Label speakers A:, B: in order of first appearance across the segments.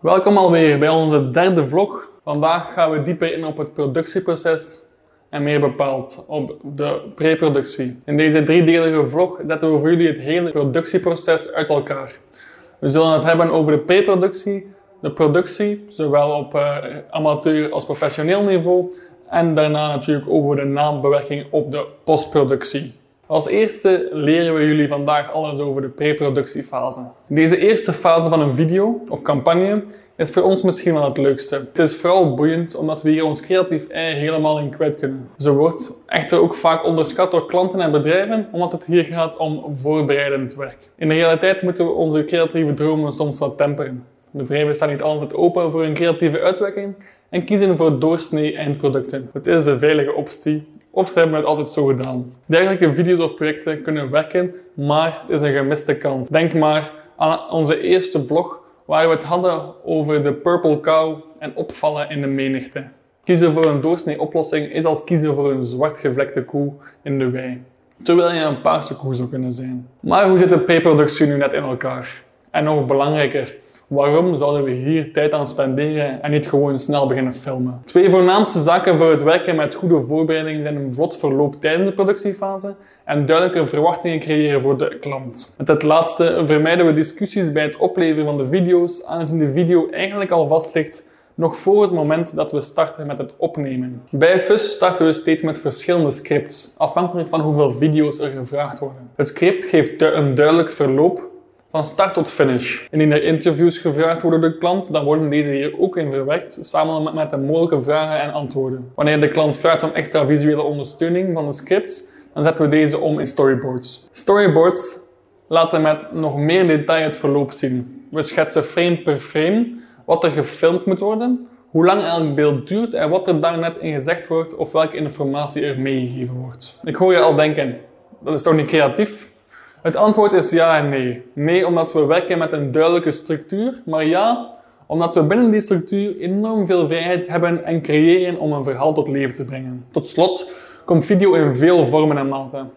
A: Welkom alweer bij onze derde vlog. Vandaag gaan we dieper in op het productieproces en meer bepaald op de preproductie. In deze driedelige vlog zetten we voor jullie het hele productieproces uit elkaar. We zullen het hebben over de preproductie, de productie, zowel op uh, amateur als professioneel niveau, en daarna natuurlijk over de naambewerking of de postproductie. Als eerste leren we jullie vandaag alles over de preproductiefase. Deze eerste fase van een video of campagne is voor ons misschien wel het leukste. Het is vooral boeiend omdat we hier ons creatief ei helemaal in kwijt kunnen. Ze wordt echter ook vaak onderschat door klanten en bedrijven omdat het hier gaat om voorbereidend werk. In de realiteit moeten we onze creatieve dromen soms wat temperen. Bedrijven staan niet altijd open voor een creatieve uitwerking en kiezen voor doorsnee eindproducten. Het is de veilige optie of ze hebben het altijd zo gedaan. Dergelijke video's of projecten kunnen werken, maar het is een gemiste kans. Denk maar aan onze eerste vlog waar we het hadden over de purple cow en opvallen in de menigte. Kiezen voor een doorsnee oplossing is als kiezen voor een zwart gevlekte koe in de wei. Terwijl je een paarse koe zou kunnen zijn. Maar hoe zit de preproductie nu net in elkaar? En nog belangrijker, Waarom zouden we hier tijd aan spenderen en niet gewoon snel beginnen filmen? Twee voornaamste zaken voor het werken met goede voorbereiding zijn een vlot verloop tijdens de productiefase en duidelijke verwachtingen creëren voor de klant. Met het laatste vermijden we discussies bij het opleveren van de video's, aangezien de video eigenlijk al vast ligt nog voor het moment dat we starten met het opnemen. Bij FUS starten we steeds met verschillende scripts, afhankelijk van hoeveel video's er gevraagd worden. Het script geeft een duidelijk verloop van start tot finish. Indien er interviews gevraagd worden door de klant, dan worden deze hier ook in verwerkt, samen met de mogelijke vragen en antwoorden. Wanneer de klant vraagt om extra visuele ondersteuning van de scripts, dan zetten we deze om in storyboards. Storyboards laten met nog meer detail het verloop zien. We schetsen frame per frame wat er gefilmd moet worden, hoe lang elk beeld duurt en wat er daar net in gezegd wordt of welke informatie er meegegeven wordt. Ik hoor je al denken, dat is toch niet creatief? Het antwoord is ja en nee. Nee, omdat we werken met een duidelijke structuur, maar ja, omdat we binnen die structuur enorm veel vrijheid hebben en creëren om een verhaal tot leven te brengen. Tot slot komt video in veel vormen en maten.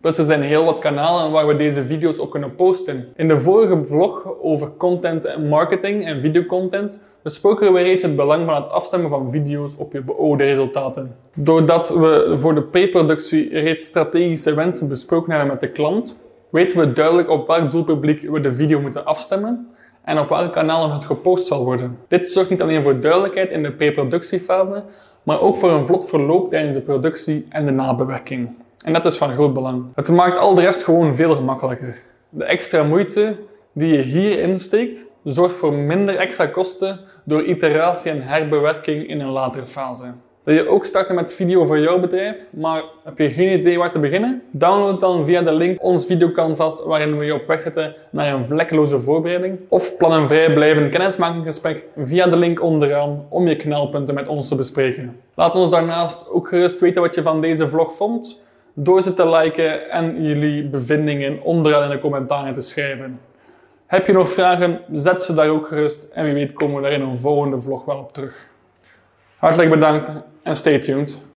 A: Dus er zijn heel wat kanalen waar we deze video's ook kunnen posten. In de vorige vlog over content en marketing en videocontent besproken we reeds het belang van het afstemmen van video's op je beoogde resultaten. Doordat we voor de pre-productie reeds strategische wensen besproken hebben met de klant, weten we duidelijk op welk doelpubliek we de video moeten afstemmen en op welke kanalen het gepost zal worden. Dit zorgt niet alleen voor duidelijkheid in de pre-productiefase, maar ook voor een vlot verloop tijdens de productie en de nabewerking. En dat is van groot belang. Het maakt al de rest gewoon veel gemakkelijker. De extra moeite die je hier insteekt, zorgt voor minder extra kosten door iteratie en herbewerking in een latere fase. Wil je ook starten met video voor jouw bedrijf, maar heb je geen idee waar te beginnen? Download dan via de link ons videocanvas waarin we je op weg zetten naar een vlekkeloze voorbereiding. Of plan een vrijblijvend kennismakingsgesprek via de link onderaan om je knelpunten met ons te bespreken. Laat ons daarnaast ook gerust weten wat je van deze vlog vond door ze te liken en jullie bevindingen onderaan in de commentaren te schrijven. Heb je nog vragen, zet ze daar ook gerust en wie weet komen we daar in een volgende vlog wel op terug. Hartelijk bedankt en stay tuned.